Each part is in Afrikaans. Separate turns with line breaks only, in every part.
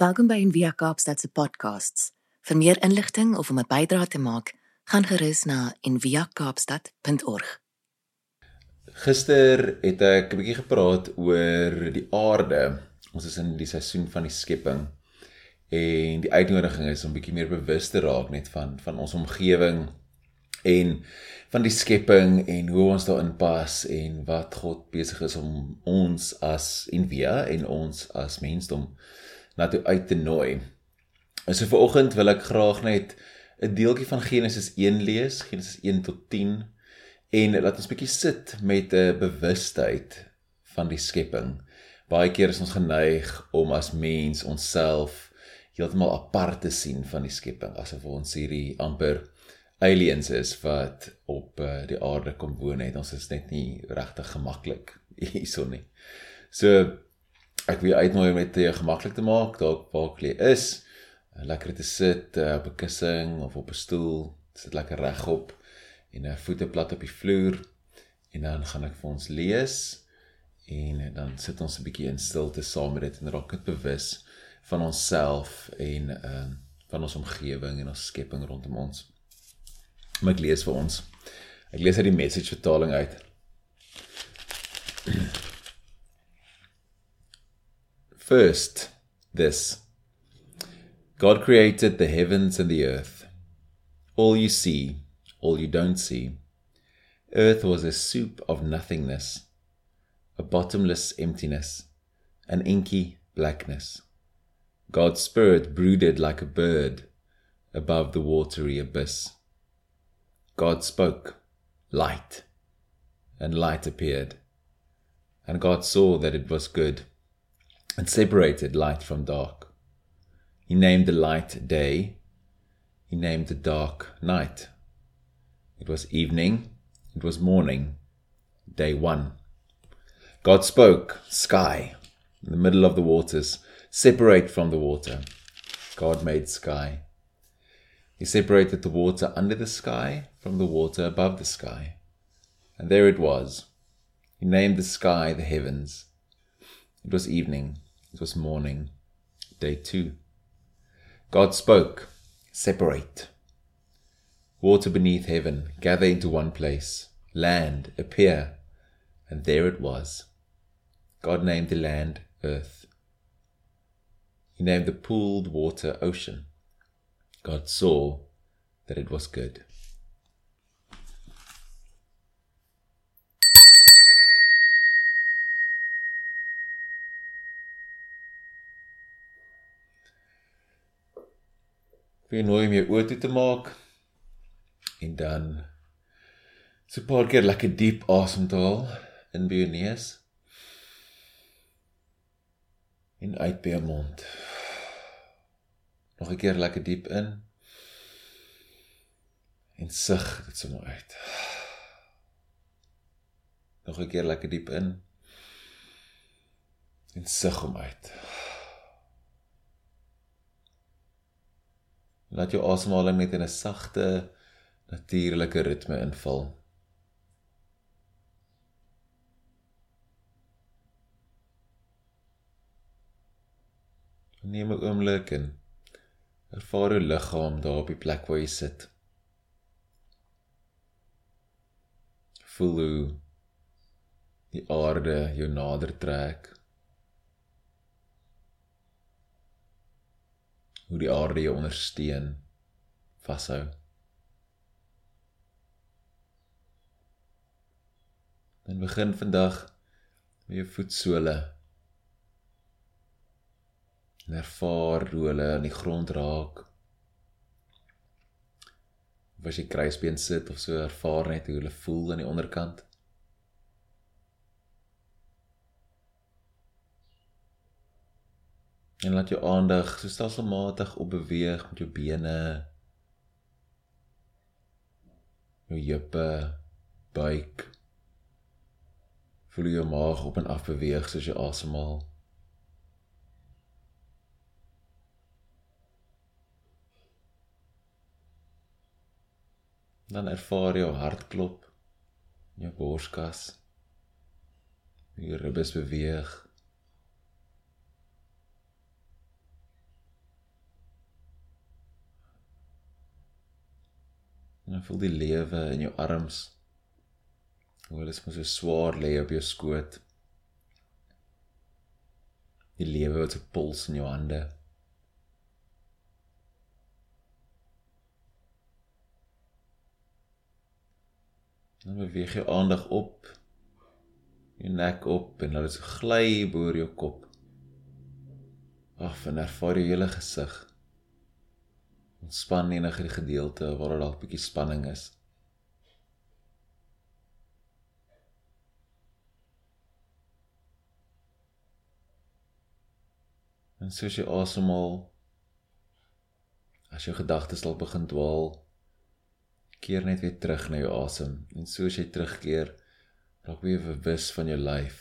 Welkom by Envia Kaapstad se podcasts. Vir meer inligting of om 'n bydrae te maak, gaan gerus na enviakaapstad.org.
Gister het ek 'n bietjie gepraat oor die aarde. Ons is in die seisoen van die skepping en die uitnodiging is om bietjie meer bewus te raak net van van ons omgewing en van die skepping en hoe ons daarin pas en wat God besig is om ons as Envia en ons as mensdom na toe uit te nooi. En so vanoggend wil ek graag net 'n deeltjie van Genesis 1 lees, Genesis 1 tot 10 en laat ons bietjie sit met 'n bewustheid van die skepping. Baie keer is ons geneig om as mens onsself heeltemal apart te sien van die skepping, asof ons hierdie amper aliens is wat op uh, die aarde kom woon het. Ons is net nie regtig gemaklik hierson nie. So ek wil uitnooi om dit te gemaklik te maak dalk waar jy is lekker te sit uh, op 'n kussing of op 'n stoel sit lekker regop en uh, voete plat op die vloer en dan gaan ek vir ons lees en dan sit ons 'n bietjie in stilte saam met dit en raak dit bewus van onsself en uh, van ons omgewing en ons skepping rondom ons. Maar ek lees vir ons. Ek lees uit die message vertaling uit. First, this God created the heavens and the earth. All you see, all you don't see. Earth was a soup of nothingness, a bottomless emptiness, an inky blackness. God's spirit brooded like a bird above the watery abyss. God spoke, Light, and light appeared. And God saw that it was good and separated light from dark. He named the light day, he named the dark night. It was evening, it was morning, day one. God spoke, sky, in the middle of the waters, separate from the water. God made sky. He separated the water under the sky from the water above the sky. And there it was. He named the sky the heavens. It was evening. It was morning. Day two. God spoke, Separate. Water beneath heaven, gather into one place. Land, appear. And there it was. God named the land Earth. He named the pooled water Ocean. God saw that it was good. Wie nooi om jou oë toe te maak en dan so 'n paar keer lekker diep asem te haal in by jou neus en uit by jou mond. Nog 'n keer lekker diep in en sug dit sommer uit. Nog 'n keer lekker diep in en sug hom uit. Laat jou asemhaling net in 'n sagte natuurlike ritme inval. Neem 'n oomblik en ervaar jou liggaam daar op die plek waar jy sit. Voel hoe die aarde jou nader trek. Hoe die aarde jou ondersteun vashou. Dan begin vandag met jou voetsole. En ervaar hoe hulle aan die grond raak. Of as jy kruisbeen sit of so ervaar net hoe hulle voel aan die onderkant. En laat jou aandag so stelselmatig op beweeg met jou bene. Jou heupe, buik. Voel jou maag op en af beweeg soos jy asemhaal. Dan ervaar jou hartklop in jou borskas. Jou ribbes beweeg. En voel die lewe in jou arms. Hoe hulle so swaar lê op jou skoot. Die lewe wat 'n puls in jou hande. Dan beweeg jy aandag op. Jou nek op en laat dit gly bo jou kop. Af en ervaar jy hele gesig. Ontspan enige gedeelte waar daar dalk 'n bietjie spanning is. En soos jy asemhaal as jou gedagtes dalk begin dwaal, keer net weer terug na jou asem en soos jy terugkeer, raak weer bewus van jou lyf.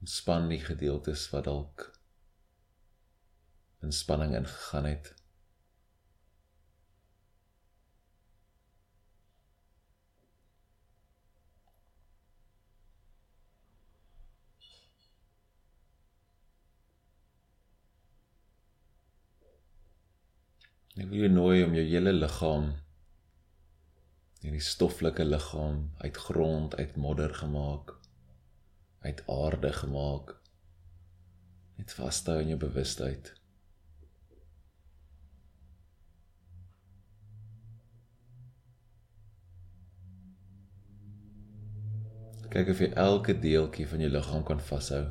Ontspan die gedeeltes wat dalk in spanning ingegaan het. Ek wil jou nooi om jou hele liggaam hierdie stoffelike liggaam uit grond, uit modder gemaak, uit aarde gemaak, net vashou in jou bewustheid. Kyk of jy elke deeltjie van jou liggaam kan vashou.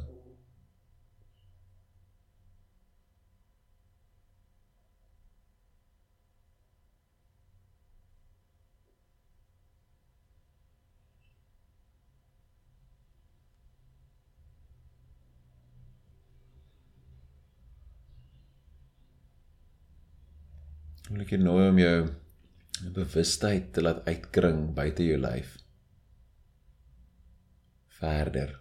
Wil ek jou nooi om jou bewustheid te laat uitkring buite jou lyf. Verder.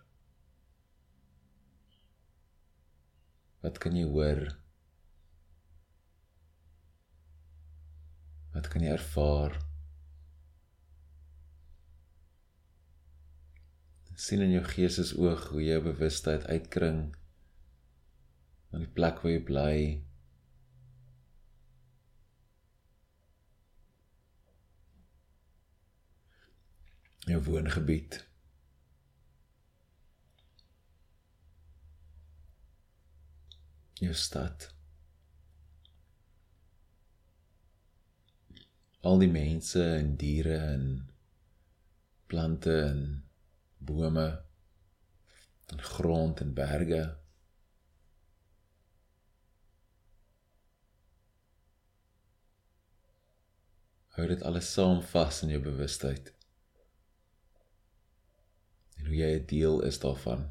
Wat kan jy hoor? Wat kan jy ervaar? sien in jou geesesoog hoe jy bewustheid uitkring aan die plek waar jy bly jou woongebied. Jou stad. Al die mense en diere en plante en bome en grond en berge. Hou dit alles saam vas in jou bewustheid hoe jy 'n deel is daarvan.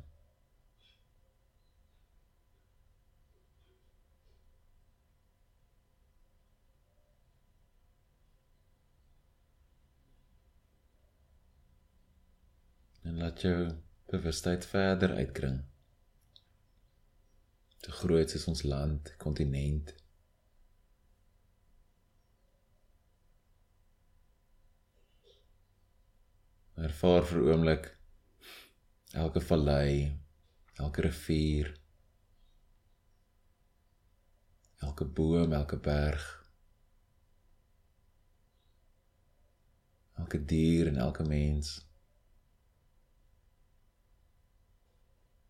En laat jou bewustheid verder uitkring. Te groot is ons land, kontinent. Ervaar vir oomblik elke vallei, elke rivier, elke boom, elke berg, elke dier en elke mens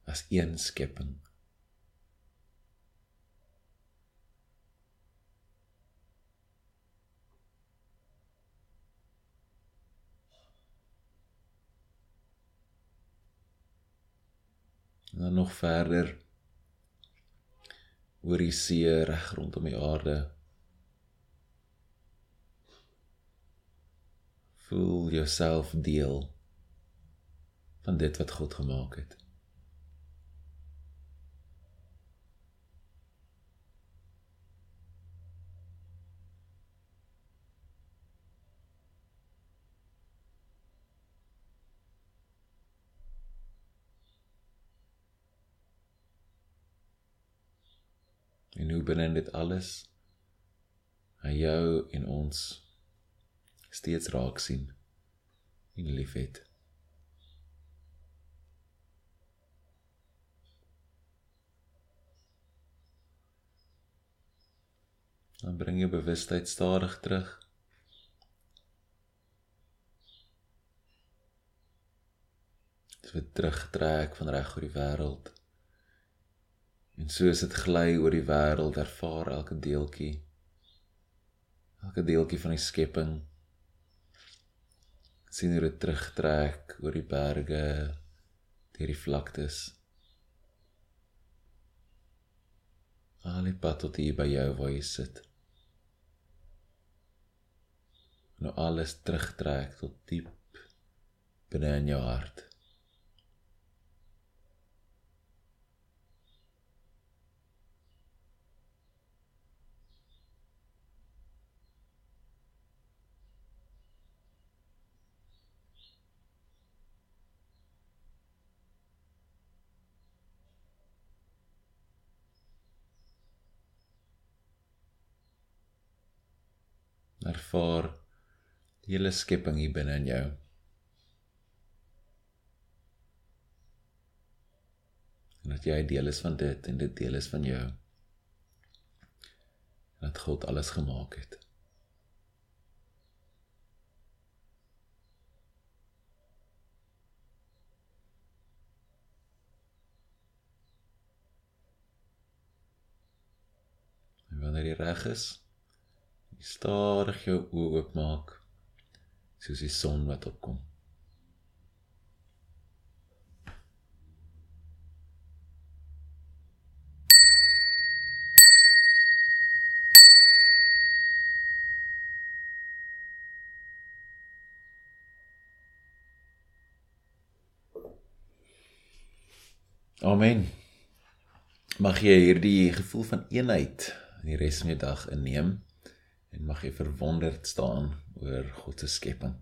as een skepping. En dan nog verder oor die see reg rondom die aarde. Voel jouself deel van dit wat God gemaak het binne in dit alles hy jou en ons steeds raak sien en liefhet. Dan bring jou bewustheid stadig terug Dit so, word teruggetrek van reg oor die wêreld. En soos dit gly oor die wêreld, ervaar elke deeltjie elke deeltjie van die skepping sien hoe dit terugtrek oor die berge, deur die vlaktes. Al die pad tot hier by jou waar jy sit. Nou alles terugtrek tot diep binne in jou hart. Ervaar die hele skepping hier binne in jou. En dat jy deel is van dit en dit deel is van jou. En dat God alles gemaak het. Wanneer jy reg is, stadig jou oë oopmaak soos die son wat opkom. Amen. Mag jy hierdie gevoel van eenheid in die res van die dag inneem en mag jy verwonderd staan oor God se skepping.